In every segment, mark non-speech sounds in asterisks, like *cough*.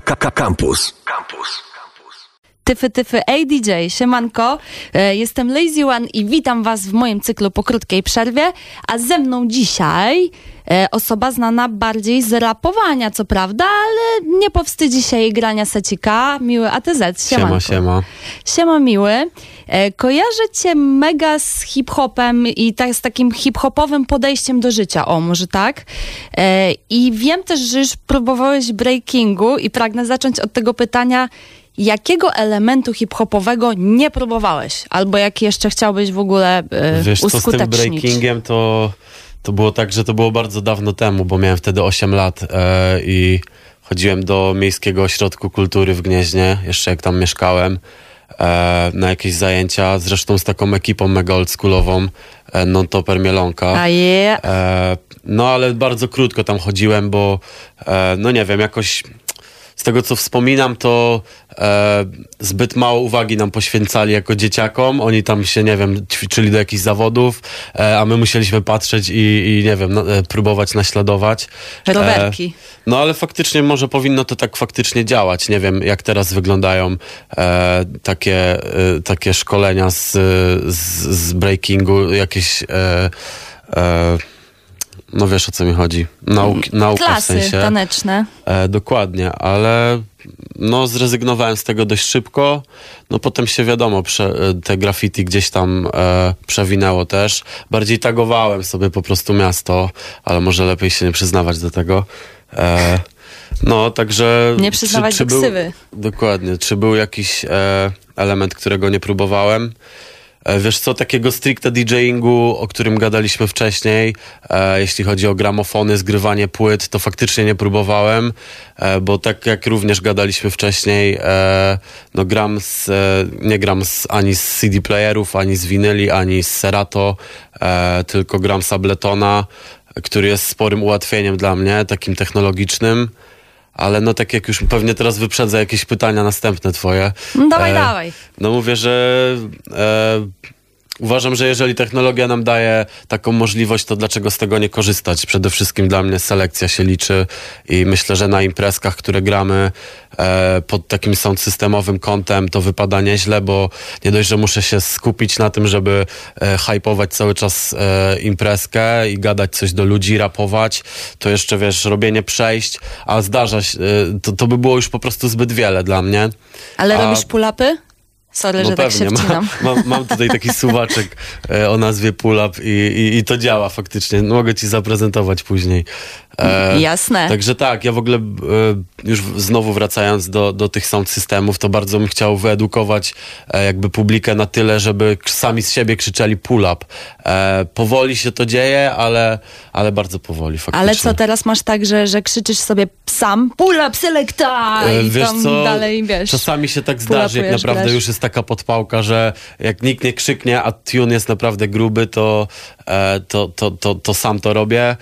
Campus. Campus. Tyfy, tyfy, ADJ, siemanko, e, jestem Lazy One i witam was w moim cyklu po krótkiej przerwie, a ze mną dzisiaj e, osoba znana bardziej z rapowania, co prawda, ale nie powstydzi się jej grania secika, miły ATZ, siemanko. Siema, siema. Siema miły. E, kojarzę cię mega z hip-hopem i tak, z takim hip-hopowym podejściem do życia, o może tak. I wiem też, że już próbowałeś breakingu i pragnę zacząć od tego pytania, jakiego elementu hip-hopowego nie próbowałeś? Albo jaki jeszcze chciałbyś w ogóle e, Wiesz co, z tym uskutecznić? breakingiem to, to było tak, że to było bardzo dawno temu, bo miałem wtedy 8 lat e, i chodziłem do Miejskiego Ośrodku Kultury w Gnieźnie, jeszcze jak tam mieszkałem, e, na jakieś zajęcia, zresztą z taką ekipą mega oldschoolową, e, Non-Topper Mielonka. A je, E, no ale bardzo krótko tam chodziłem, bo e, no nie wiem, jakoś z tego co wspominam, to e, zbyt mało uwagi nam poświęcali jako dzieciakom. Oni tam się, nie wiem, ćwiczyli do jakichś zawodów, e, a my musieliśmy patrzeć i, i nie wiem, no, e, próbować naśladować. rowerki. E, no ale faktycznie może powinno to tak faktycznie działać. Nie wiem, jak teraz wyglądają e, takie, e, takie szkolenia z, z, z breakingu, jakieś... No wiesz o co mi chodzi. Nauk, nauka w Klasy sensie. taneczne. E, dokładnie, ale no zrezygnowałem z tego dość szybko. No potem się wiadomo, prze, e, te graffiti gdzieś tam e, przewinęło też. Bardziej tagowałem sobie po prostu miasto, ale może lepiej się nie przyznawać do tego. E, no, także... Nie przyznawać do był, ksywy. Dokładnie. Czy był jakiś e, element, którego nie próbowałem? E, Wiesz co, takiego stricte DJingu, o którym gadaliśmy wcześniej, e, jeśli chodzi o gramofony, zgrywanie płyt, to faktycznie nie próbowałem, e, bo tak jak również gadaliśmy wcześniej, no gram z, nie gram z, ani z CD playerów, ani z winyli, ani z Serato, tylko gram z Abletona, który jest sporym ułatwieniem dla mnie, takim technologicznym. Ale no tak jak już pewnie teraz wyprzedzę jakieś pytania następne twoje. No dawaj, dawaj. No mówię, że e, uważam, że jeżeli technologia nam daje taką możliwość, to dlaczego z tego nie korzystać? Przede wszystkim dla mnie selekcja się liczy i myślę, że na imprezkach, które gramy e, pod takim sound systemowym kątem, to wypada nieźle, bo nie dość, że muszę się skupić na tym, żeby e, hypować cały czas e, imprezkę i gadać coś do ludzi, rapować, to jeszcze wiesz, robienie przejść, a zdarza się, e, to, to by było już po prostu zbyt wiele dla mnie. Ale A- robisz pull-upy? Sorry, że tak się Ma, wcinam. *laughs* mam, mam tutaj taki suwaczek e, o nazwie Pull Up i, i, i to działa faktycznie. Mogę ci zaprezentować później. E, Jasne. Także tak, ja w ogóle e, już znowu wracając do, do tych sound systemów, to bardzo bym chciał wyedukować e, jakby publikę na tyle, żeby sami z siebie krzyczeli pull up. E, powoli się to dzieje, ale, ale bardzo powoli faktycznie. Ale co teraz masz tak, że, że krzyczysz sobie sam pull-up selecta E, i Wiesz tam co, dalej, wiesz. czasami się tak zdarzy, jak naprawdę grasz. już jest taka podpałka, że jak nikt nie krzyknie, a tune jest naprawdę gruby, to, e, to, to, to, to sam to robię,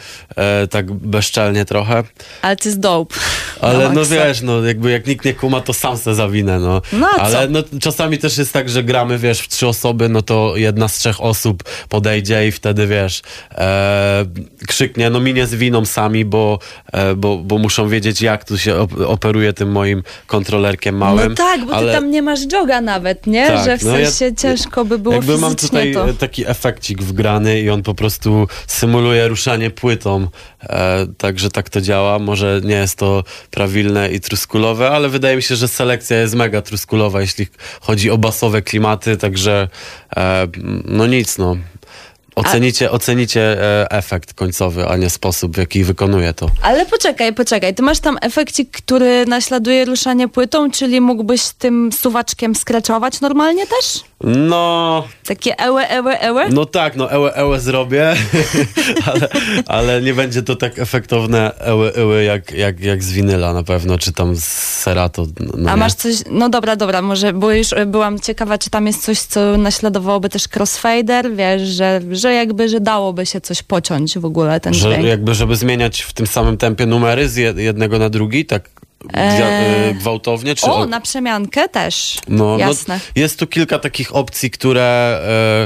tak bezczelnie trochę. Ale to jest dope. Ale no maksa. wiesz, no jakby jak nikt nie kuma, to sam se zawinę, no. No, Ale co? no, czasami też jest tak, że gramy, wiesz, w trzy osoby, no to jedna z trzech osób podejdzie i wtedy, wiesz, e, krzyknie, no mi nie zwiną sami, bo, e, bo, bo muszą wiedzieć, jak tu się op- operuje tym moim kontrolerkiem małym. No tak, bo ale... ty tam nie masz joga nawet, nie? Tak, że w no ja- sensie ciężko by było Jakby mam fizycznie tutaj to. taki efekcik wgrany i on po prostu symuluje ruszanie płytą, e, także tak to działa. Może nie jest to prawilne i truskulowe, ale wydaje mi się, że selekcja jest mega truskulowa, jeśli chodzi o basowe klimaty, także e, no nic, no. Ocenicie, ocenicie e, efekt końcowy, a nie sposób, w jaki wykonuje to. Ale poczekaj, poczekaj. Ty masz tam efekcik, który naśladuje ruszanie płytą, czyli mógłbyś tym suwaczkiem skraczować normalnie też? No, Takie ełe, ełe, ełe? No tak, no ełe, ełe zrobię, *laughs* ale, ale nie będzie to tak efektowne ełe, ełe jak, jak, jak z winyla na pewno, czy tam z Serato. No A nie. masz coś, no dobra, dobra, może, bo już byłam ciekawa, czy tam jest coś, co naśladowałoby też crossfader, wiesz, że, że jakby, że dałoby się coś pociąć w ogóle ten Że dźwięk. jakby, żeby zmieniać w tym samym tempie numery z jed- jednego na drugi, tak y, gwałtownie? Czy O, o- na przemiankę też. no, Jasne. No, jest tu kilka takich opcji, które,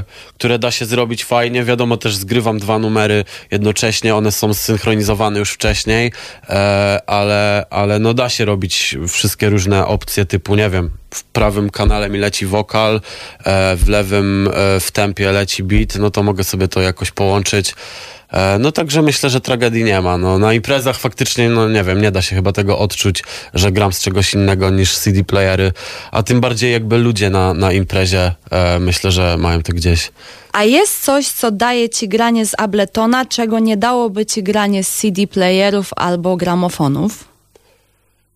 e, które da się zrobić fajnie. Wiadomo, też zgrywam dwa numery jednocześnie, one są synchronizowane już wcześniej, e, ale, ale no da się robić wszystkie różne opcje typu, nie wiem, w prawym kanale mi leci wokal, e, w lewym e, w tempie leci beat, no to mogę sobie to jakoś połączyć. E, No także myślę, że tragedii nie ma. No, na imprezach faktycznie, no nie wiem, nie da się chyba tego odczuć, że gram z czegoś innego niż CD playery, a tym bardziej jakby ludzie na, na imprezie e, myślę, że mają to gdzieś. A jest coś, co daje ci granie z Abletona, czego nie dałoby ci granie z CD playerów albo gramofonów?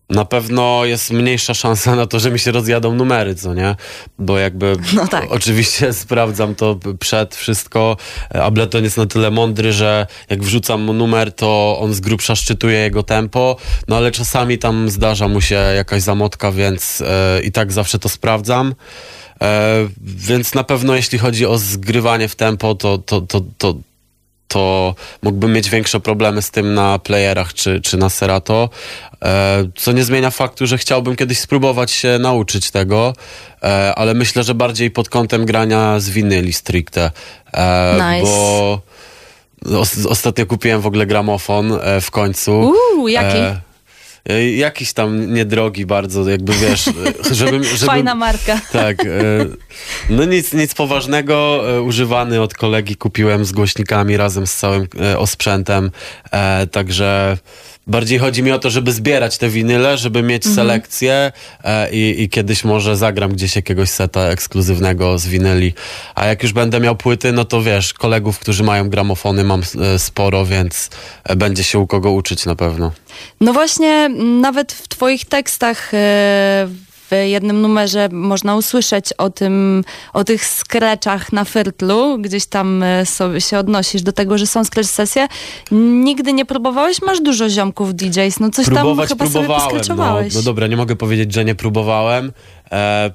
Na pewno jest mniejsza szansa na to, że mi się rozjadą numery, co nie? Bo jakby *laughs* No tak. oczywiście sprawdzam to przed wszystko. Ableton jest na tyle mądry, że jak wrzucam mu numer, to on z grubsza szczytuje jego tempo, no ale czasami tam zdarza mu się jakaś zamotka, więc e, i tak zawsze to sprawdzam. E, więc na pewno jeśli chodzi o zgrywanie w tempo, to, to, to, to, to mógłbym mieć większe problemy z tym na playerach czy, czy na Serato, e, co nie zmienia faktu, że chciałbym kiedyś spróbować się nauczyć tego, e, ale myślę, że bardziej pod kątem grania z winyli stricte, e, Nice. bo os, ostatnio kupiłem w ogóle gramofon w końcu. Uuu, jaki? E, jakiś tam niedrogi bardzo, jakby wiesz, e, żebym... *laughs* żebym Fajna marka. tak. e, No nic, nic poważnego. Używany od kolegi kupiłem z głośnikami razem z całym osprzętem. Także bardziej chodzi mi o to, żeby zbierać te winyle, żeby mieć selekcję e, i, i kiedyś może zagram gdzieś jakiegoś seta ekskluzywnego z winyli. A jak już będę miał płyty, no to wiesz, kolegów, którzy mają gramofony mam e, sporo, więc e, będzie się u kogo uczyć na pewno. No właśnie, nawet w twoich tekstach e, w jednym numerze można usłyszeć o tym, o tych skreczach na fyrtlu, gdzieś tam e, sobie się odnosisz do tego, że są scratch sesje. Nigdy nie próbowałeś? Masz dużo ziomków DJs, no coś Próbować tam chyba sobie próbowałem. No, no dobra, nie mogę powiedzieć, że nie próbowałem, e,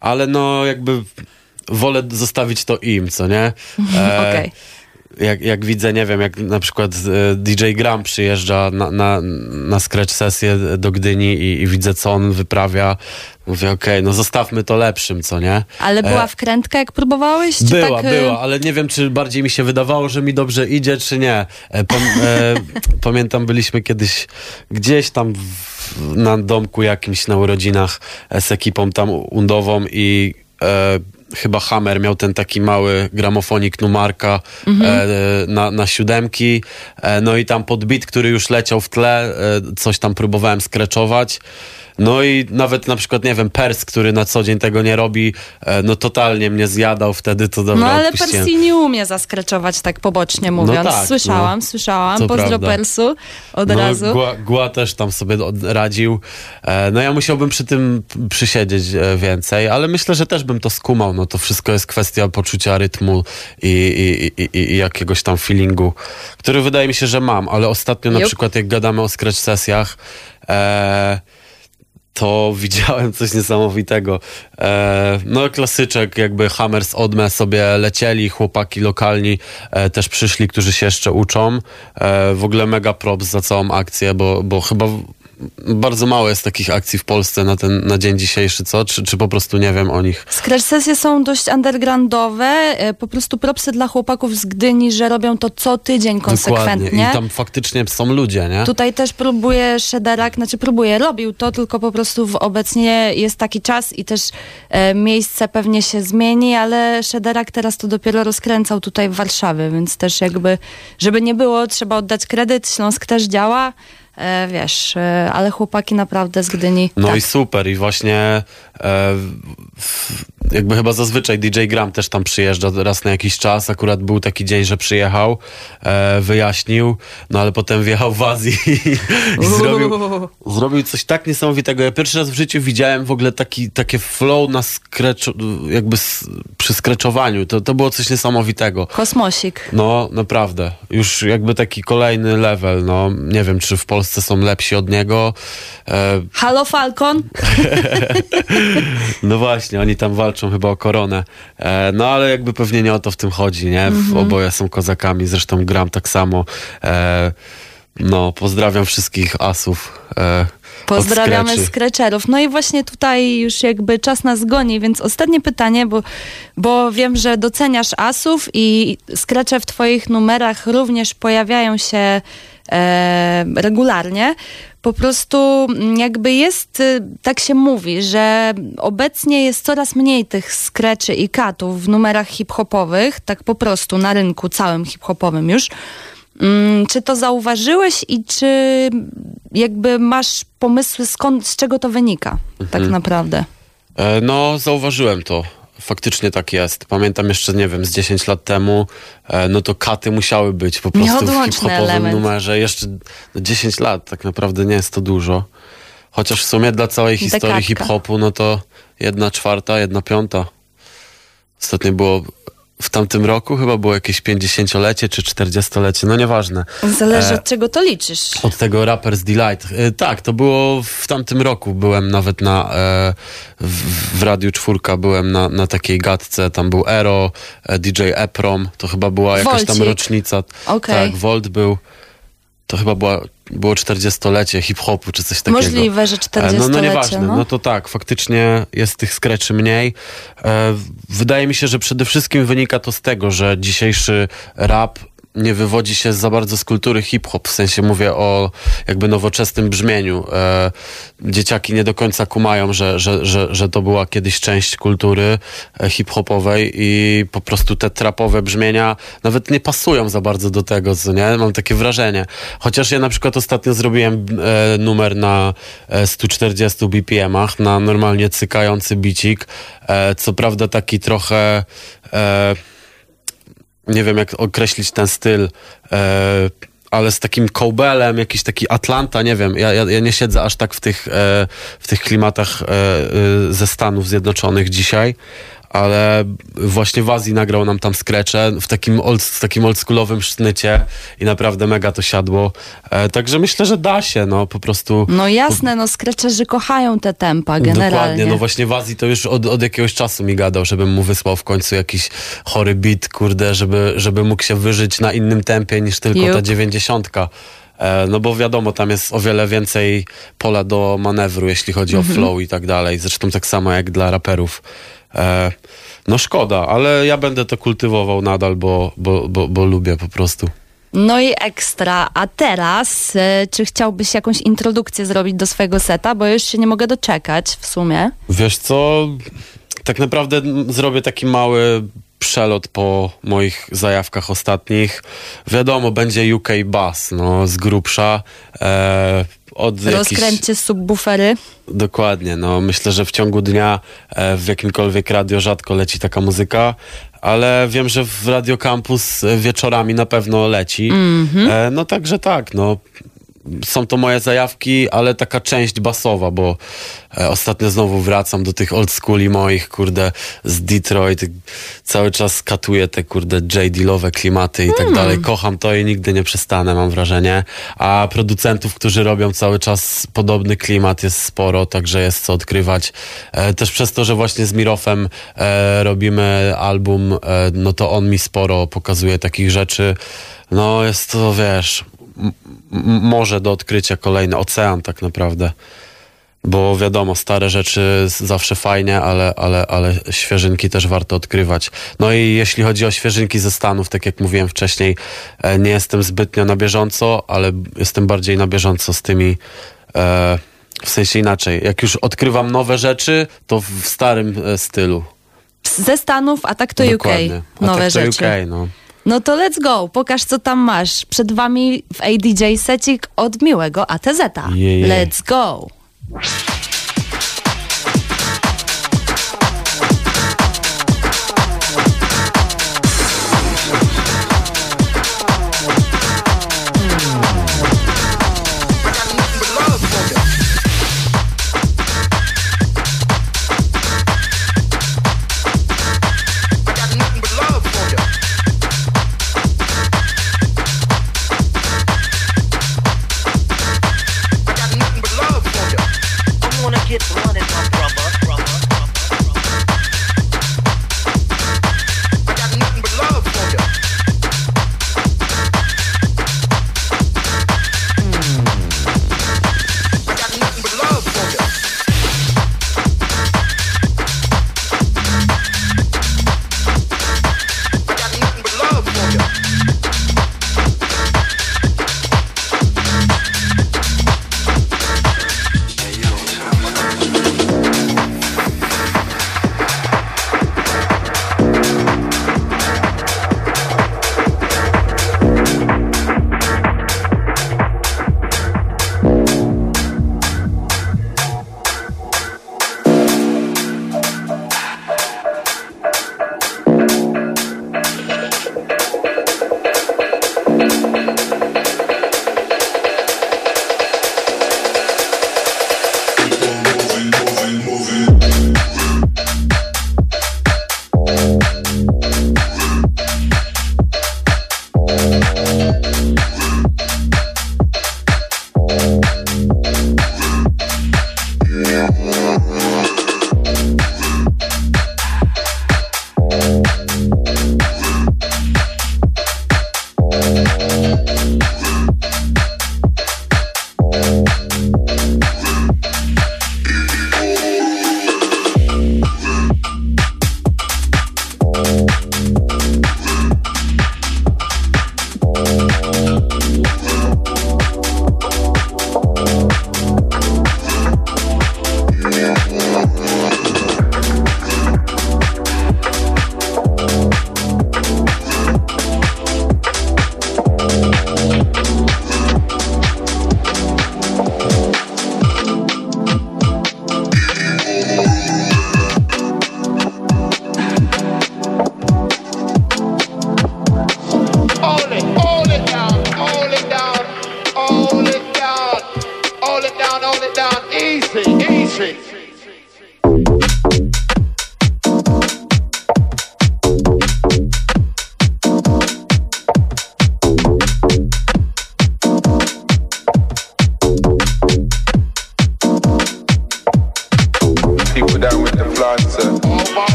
ale no jakby wolę zostawić to im, co nie? E, *laughs* Okej. Jak, jak widzę, nie wiem, jak na przykład e, DJ Gram przyjeżdża na, na, na scratch sesję do Gdyni i, i widzę, co on wyprawia, mówię, okej, no zostawmy to lepszym, co nie? Ale była E, wkrętka, jak próbowałeś? Czy była, tak, e, była, ale nie wiem, czy bardziej mi się wydawało, że mi dobrze idzie, czy nie. E, pam, e, *laughs* pamiętam, byliśmy kiedyś gdzieś tam w, na domku jakimś na urodzinach z ekipą tam undową i e, chyba Hammer miał ten taki mały gramofonik Numarka e, na, na siódemki. E, no i tam pod beat, który już leciał w tle, e, coś tam próbowałem skreczować. No i nawet na przykład, nie wiem, Pers, który na co dzień tego nie robi, e, no totalnie mnie zjadał wtedy, to dobra, No ale odpuściłem. Persi nie umie zaskreczować tak pobocznie mówiąc. tak, słyszałam, no. słyszałam. To Pozdro prawda. Persu od no, razu. Gła, Gła też tam sobie radził. E, no ja musiałbym przy tym przysiedzieć e, więcej, ale myślę, że też bym to skumał. No to wszystko jest kwestia poczucia rytmu i, i, i, i, i jakiegoś tam feelingu, który wydaje mi się, że mam, ale ostatnio na Jup. przykład jak gadamy o scratch sesjach, e, to *laughs* widziałem coś niesamowitego. E, no klasyczek, jakby Hammer z Odme sobie lecieli, chłopaki lokalni e, też przyszli, którzy się jeszcze uczą. E, w ogóle mega props za całą akcję, bo, bo chyba bardzo mało jest takich akcji w Polsce na ten na dzień dzisiejszy, co? Czy, czy po prostu nie wiem o nich? Scratch sesje są dość undergroundowe. e, Po prostu propsy dla chłopaków z Gdyni, że robią to co tydzień konsekwentnie. Dokładnie. I tam faktycznie są ludzie, nie? Tutaj też próbuje Szederak, znaczy próbuje, robił to, tylko po prostu w obecnie jest taki czas i też e, miejsce pewnie się zmieni, ale Szederak teraz to dopiero rozkręcał tutaj w Warszawie, więc też jakby, żeby nie było, trzeba oddać kredyt, Śląsk też działa, wiesz, e, ale chłopaki naprawdę z Gdyni. No tak. i super i właśnie e, w, jakby chyba zazwyczaj DJ Gram też tam przyjeżdża raz na jakiś czas, akurat był taki dzień, że przyjechał, e, wyjaśnił, no ale potem wjechał w Azji i, *laughs* i zrobił, zrobił coś tak niesamowitego. Ja pierwszy raz w życiu widziałem w ogóle taki, takie flow na skreczu, jakby s, przy skreczowaniu, to, to było coś niesamowitego. Kosmosik. No, naprawdę. Już jakby taki kolejny level, no. Nie wiem, czy w Polsce są lepsi od niego. E, Halo Falcon? *laughs* No właśnie, oni tam walczą chyba o koronę. E, no ale jakby pewnie nie o to w tym chodzi, nie? W, Oboje są kozakami, zresztą gram tak samo. E, No, pozdrawiam wszystkich asów. E, Pozdrawiamy skrecherów. No i właśnie tutaj już jakby czas nas goni, więc ostatnie pytanie, bo, bo wiem, że doceniasz asów i skrecze w twoich numerach również pojawiają się regularnie. Po prostu mm, jakby jest, y, tak się mówi, że obecnie jest coraz mniej tych skreczy i katów w numerach hip-hopowych, tak po prostu na rynku całym hip-hopowym już. Mm, czy to zauważyłeś i czy jakby masz pomysły skąd, z czego to wynika tak Mhm. naprawdę? E, no, zauważyłem to. Faktycznie tak jest. Pamiętam jeszcze, nie wiem, z 10 lat temu, e, no to katy musiały być po prostu w hip-hopowym numerze. Jeszcze no 10 lat, tak naprawdę nie jest to dużo. Chociaż w sumie dla całej historii hip-hopu, no to jedna czwarta, jedna piąta. Ostatnio było, w tamtym roku chyba było jakieś 50-lecie czy 40-lecie, no nieważne. Zależy E, od czego to liczysz. Od tego Rappers Delight. E, tak, to było w tamtym roku. Byłem nawet na e, w, w Radiu Czwórka, byłem na, na takiej gadce. Tam był Ero, DJ Eprom. To chyba była jakaś tam Wolcik. rocznica. Okej. Tak, Volt był. To chyba była, było 40-lecie hip-hopu czy coś takiego. Możliwe, że E, 40 No, no nieważne, no. no to tak, faktycznie jest tych skreczy mniej. E, wydaje mi się, że przede wszystkim wynika to z tego, że dzisiejszy rap nie wywodzi się za bardzo z kultury hip-hop, w sensie mówię o jakby nowoczesnym brzmieniu. E, dzieciaki nie do końca kumają, że, że, że, że to była kiedyś część kultury e, hip-hopowej i po prostu te trapowe brzmienia nawet nie pasują za bardzo do tego, co nie? Mam takie wrażenie. Chociaż ja na przykład ostatnio zrobiłem e, numer na e, 140 BPM-ach, na normalnie cykający bicik. E, co prawda taki trochę... E, nie wiem jak określić ten styl, e, ale z takim kołbelem, jakiś taki Atlanta, nie wiem, ja, ja, nie siedzę aż tak w tych, e, w tych klimatach e, ze Stanów Zjednoczonych dzisiaj, ale właśnie w Azji nagrał nam tam skrecze w takim, old, w takim oldschoolowym sznycie i naprawdę mega to siadło. E, także myślę, że da się, no po prostu... No jasne, no skreczerzy kochają te tempa generalnie. Dokładnie, no właśnie w Azji to już od, od jakiegoś czasu mi gadał, żebym mu wysłał w końcu jakiś chory beat, kurde, żeby, żeby mógł się wyżyć na innym tempie niż tylko ta Jup. dziewięćdziesiątka. E, no bo wiadomo, tam jest o wiele więcej pola do manewru, jeśli chodzi Mhm. o flow i tak dalej. Zresztą tak samo jak dla raperów. E, no szkoda, ale ja będę to kultywował nadal, bo, bo, bo, bo lubię po prostu. No i ekstra. A teraz, e, czy chciałbyś jakąś introdukcję zrobić do swojego seta? Bo już się nie mogę doczekać w sumie. Wiesz co, tak naprawdę zrobię taki mały przelot po moich zajawkach ostatnich. Wiadomo, będzie UK Bass, no z grubsza. E, od Rozkręćcie subwoofery. Dokładnie, no myślę, że w ciągu dnia e, w jakimkolwiek radio rzadko leci taka muzyka, ale wiem, że w Radio Campus e, wieczorami na pewno leci. E, no także tak, no są to moje zajawki, ale taka część basowa, bo e, ostatnio znowu wracam do tych old schooli moich, kurde, z Detroit. Cały czas katuję te, kurde, J.D.lowe klimaty i tak dalej. Kocham to i nigdy nie przestanę, mam wrażenie. A producentów, którzy robią cały czas podobny klimat jest sporo, także jest co odkrywać. E, też przez to, że właśnie z Mirofem e, robimy album, no to on mi sporo pokazuje takich rzeczy. No jest to, wiesz, morze do odkrycia, kolejny ocean tak naprawdę. Bo wiadomo, stare rzeczy zawsze fajnie, ale, ale, ale świeżynki też warto odkrywać. No i jeśli chodzi o świeżynki ze Stanów, tak jak mówiłem wcześniej, e, nie jestem zbytnio na bieżąco, ale jestem bardziej na bieżąco z tymi, e, w sensie inaczej. Jak już odkrywam nowe rzeczy, to w starym e, stylu. Ze Stanów, a tak to Dokładnie. UK. A Nowe tak to rzeczy. UK, no. No to let's go. Pokaż, co tam masz. Przed wami w ADJ secik od miłego ATZ-a. Let's go.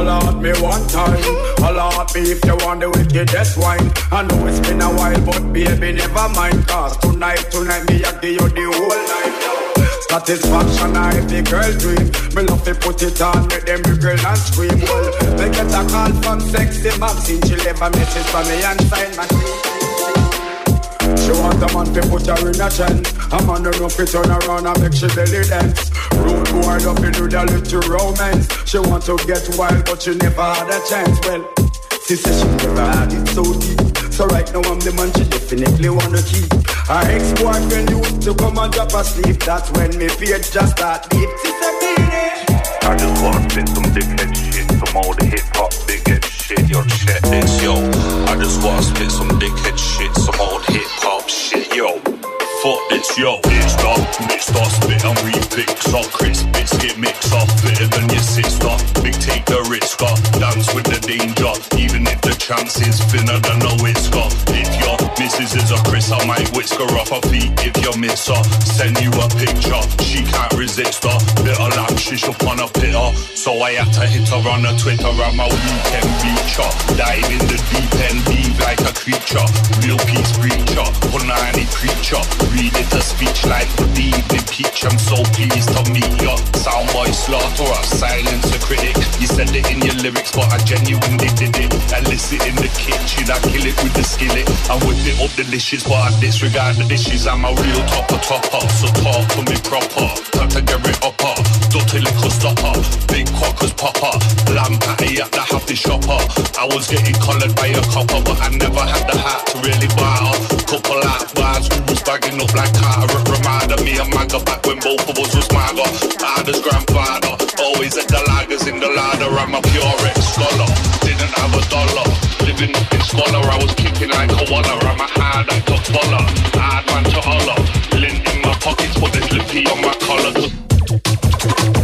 Holla at me one time. Holla at me if you want the wickedest wine. I know it's been a while, but baby, never mind. Cause tonight, tonight, me, I give you the whole night. Satisfaction, I the girl dream. Me love to put it on, make them girl and scream. Well, me get a call from sexy Maxine. She leave a message for me and sign my She want a man to put her in a chain. A man don't know if turn around and make she belly dance. Rude boy love to do the little romance. She want to get wild, but she never had a chance. Well, she said she never had it so deep. So right now I'm the man she definitely wanna keep. Her ex-boyfriend used to come and drop asleep. That's when me page just start deep. She said, "Beat it." I just wanna spit some dickhead shit, some old hip hop bighead shit. Yo, check this, yo. I just wanna spit some dickhead shit, some old hip shit, yo. Fuck this, yo. Mixed up, mixed up, spit and remix up. Crisp biscuit mix up, fitter than your sister. Big take the risk up, dance with the danger. Even if the chance is thinner than a whisker. Is a Chris, I might whisk her off her feet. If you miss her, send you a picture. She can't resist her. Little lamb shish up on a pitter. So I had to hit her on a Twitter and my weekend reach her. Dive in the deep end, leave like a creature. Real peace preacher, punani preacher. Read it speech like the evening peach. I'm so pleased to meet ya. Soundboy slaughter, silence a critic. You said it in your lyrics, but I genuinely did it. Illicit in the kitchen, I kill it with the skillet. I whip it up delicious, but I disregard the dishes. I'm a real topper topper, so talk to me proper. Category upper, dirty little stopper. Big quackers popper, lamb patty at the happy shopper. I was getting collared by a copper, but I never had the heart to really bar. Couple out bars, who was bagging up like Carter. It reminded me of Maga back when both of us was Maga. Father's grandfather, always at the lagers in the ladder. I'm a pure ex-scholar, didn't have a dollar. Living in scholar, I was kicking like a waller. I'm a hard like a baller, hard man to holler. Lint in my pockets, but there's lippy on my collar.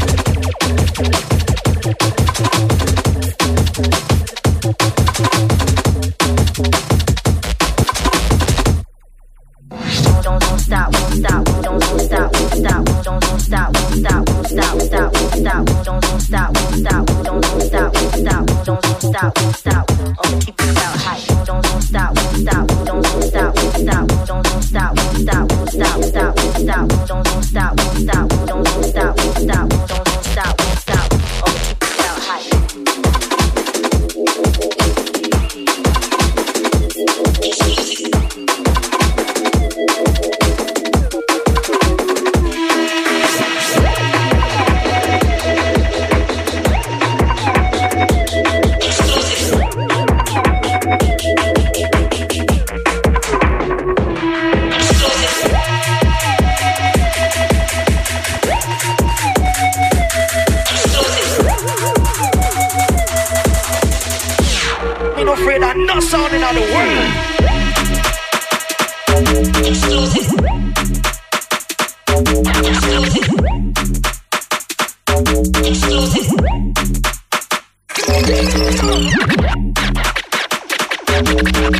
Yo!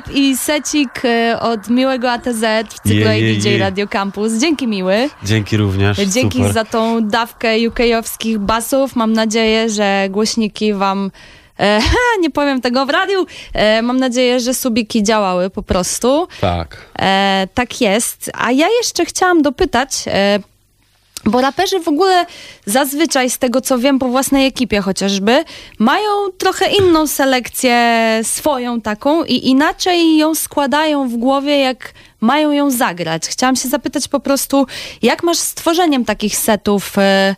Pull-up i secik e, od Miłego ATZ w cyklu Je, je, je. Radio Campus. Dzięki Miły. Dzięki również. Dzięki super. za tą dawkę UK-owskich basów. Mam nadzieję, że głośniki wam. E, *laughs* nie powiem tego w radiu. E, mam nadzieję, że subiki działały po prostu. Tak. E, tak jest. A ja jeszcze chciałam dopytać, e, bo raperzy w ogóle zazwyczaj, z tego co wiem po własnej ekipie chociażby, mają trochę inną selekcję swoją taką i inaczej ją składają w głowie, jak mają ją zagrać. Chciałam się zapytać po prostu, jak masz z tworzeniem takich setów e,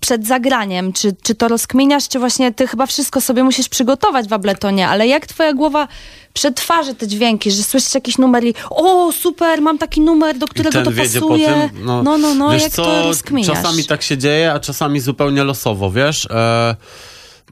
przed zagraniem? Czy, czy to rozkminiasz, czy właśnie ty chyba wszystko sobie musisz przygotować w Abletonie, ale jak twoja głowa przetwarzy te dźwięki, że słyszysz jakiś numer i o, super, mam taki numer, do którego to pasuje. tym. No, no, no, no wiesz jak co, to rozkminiasz? czasami tak się dzieje, a czasami zupełnie losowo, wiesz? E,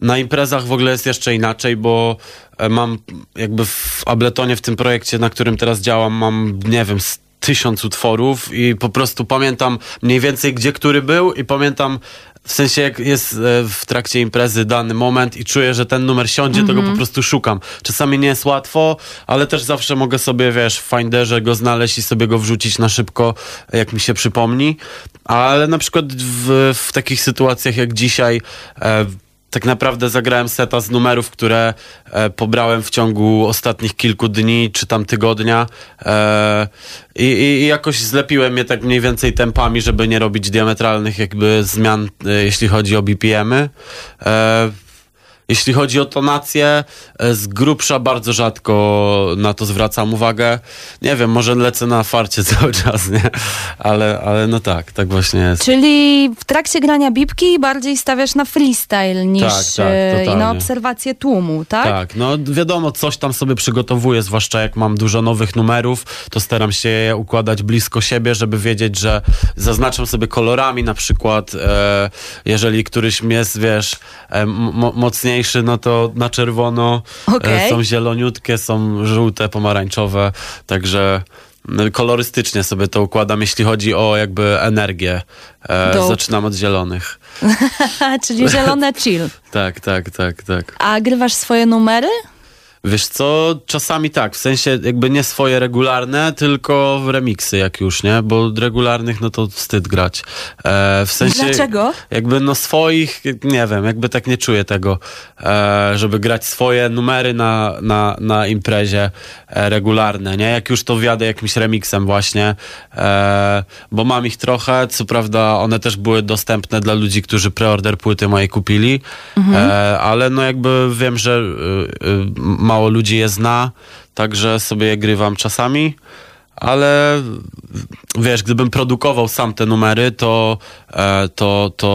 na imprezach w ogóle jest jeszcze inaczej, bo e, mam jakby w Abletonie, w tym projekcie, na którym teraz działam, mam, nie wiem, tysiąc utworów i po prostu pamiętam mniej więcej, gdzie który był i pamiętam w sensie, jak jest e, w trakcie imprezy dany moment i czuję, że ten numer siądzie, to go po prostu szukam. Czasami nie jest łatwo, ale też zawsze mogę sobie, wiesz, w Finderze go znaleźć i sobie go wrzucić na szybko, jak mi się przypomni. Ale na przykład w, w takich sytuacjach jak dzisiaj, e, tak naprawdę zagrałem seta z numerów, które e, pobrałem w ciągu ostatnich kilku dni czy tam tygodnia e, i, i, jakoś zlepiłem je tak mniej więcej tempami, żeby nie robić diametralnych jakby zmian, e, jeśli chodzi o BPM-y. Jeśli chodzi o tonację, e, z grubsza bardzo rzadko na to zwracam uwagę. Nie wiem, może lecę na farcie *laughs* cały czas, nie? Ale, ale no tak, tak właśnie jest. Czyli w trakcie grania bibki bardziej stawiasz na freestyle niż Tak, tak, e, i na obserwację tłumu, tak? Tak, no wiadomo, coś tam sobie przygotowuję, zwłaszcza jak mam dużo nowych numerów, to staram się je układać blisko siebie, żeby wiedzieć, że zaznaczam sobie kolorami na przykład, e, jeżeli któryś jest, wiesz, e, mo- mocniejszy, no to na czerwono, e, są zieloniutkie, są żółte, pomarańczowe, także kolorystycznie sobie to układam, jeśli chodzi o jakby energię. E, zaczynam od zielonych. *laughs* Czyli zielone chill. *laughs* Tak, tak, tak, tak. A grywasz swoje numery? Wiesz co, czasami tak, w sensie jakby nie swoje regularne, tylko remiksy jak już, nie? Bo regularnych no to wstyd grać. E, w sensie... Dlaczego? Jakby no swoich, nie wiem, jakby tak nie czuję tego, e, żeby grać swoje numery na, na, na imprezie e, regularne, nie? Jak już to wjadę jakimś remiksem właśnie, e, bo mam ich trochę, co prawda one też były dostępne dla ludzi, którzy preorder płyty mojej kupili, e, ale no jakby wiem, że y, mało ludzi je zna, także sobie je grywam czasami. Ale wiesz, gdybym produkował sam te numery, to, e, to, to,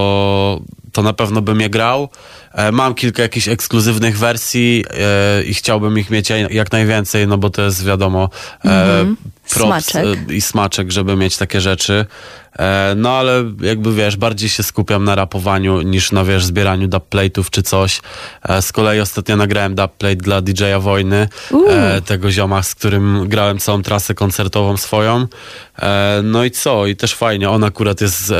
to na pewno bym je grał. E, mam kilka jakichś ekskluzywnych wersji e, i chciałbym ich mieć jak najwięcej, no bo to jest wiadomo e, props Smaczek. i smaczek, żeby mieć takie rzeczy. No ale jakby wiesz, bardziej się skupiam na rapowaniu niż na wiesz, zbieraniu dubplate'ów czy coś. Z kolei ostatnio nagrałem dubplate dla DJ-a Wojny, e, tego zioma, z którym grałem całą trasę koncertową swoją. No i co? I też fajnie, on akurat jest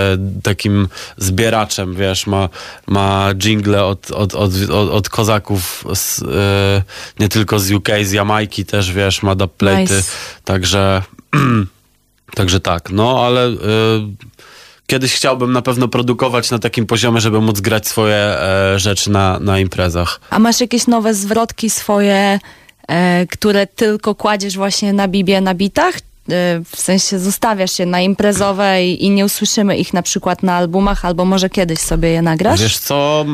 takim zbieraczem, wiesz, ma, ma jingle od, od, od, od, od kozaków z, e, nie tylko z UK, z Jamajki też, wiesz, ma dubplate'y. Nice. Także, *clears throat* także tak, no ale y, kiedyś chciałbym na pewno produkować na takim poziomie, żeby móc grać swoje e, rzeczy na, na imprezach. A masz jakieś nowe zwrotki swoje, e, które tylko kładziesz właśnie na bibie, na bitach? E, w sensie zostawiasz je na imprezowe i, i nie usłyszymy ich na przykład na albumach, albo może kiedyś sobie je nagrasz? Wiesz co,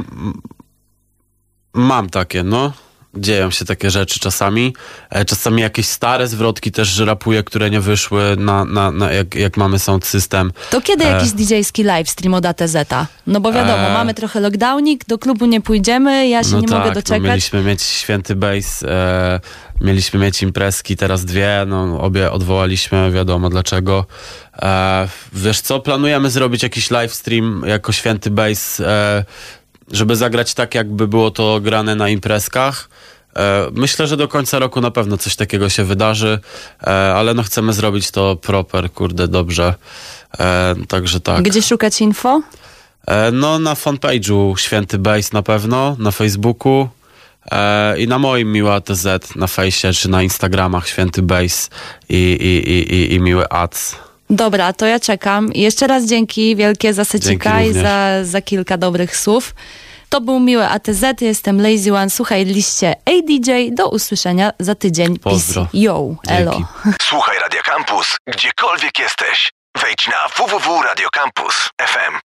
mam takie, no. Dzieją się takie rzeczy czasami. E, czasami jakieś stare zwrotki też rapuję, które nie wyszły na, na, na jak, jak mamy sound system. To kiedy E. jakiś DJ-ski livestream od ATZ? No bo wiadomo, E. mamy trochę lockdownik, do klubu nie pójdziemy, ja się no nie tak, mogę no doczekać. mieliśmy mieć święty bass, e, mieliśmy mieć imprezki, teraz dwie, no obie odwołaliśmy, wiadomo dlaczego. E, wiesz co, planujemy zrobić jakiś live stream jako święty bass, e, żeby zagrać tak, jakby było to grane na imprezkach. E, Myślę, że do końca roku na pewno coś takiego się wydarzy, e, ale no chcemy zrobić to proper, kurde, dobrze. E, Także tak. Gdzie szukać info? No na fanpage'u Święty Bass na pewno, na Facebooku. I na moim miły ATZ, na fejsie czy na Instagramach Święty Bass i, i, i, i, i miły Ads. Dobra, to ja czekam. I Jeszcze raz dzięki wielkie za secika i za, za kilka dobrych słów. To był miły ATZ, jestem Lazy One. Słuchaj liście ADJ. Do usłyszenia za tydzień. Pozdro. Peace. Yo, elo. Dzięki. Słuchaj Radio Campus, gdziekolwiek jesteś. Wejdź na www.radiocampus.fm.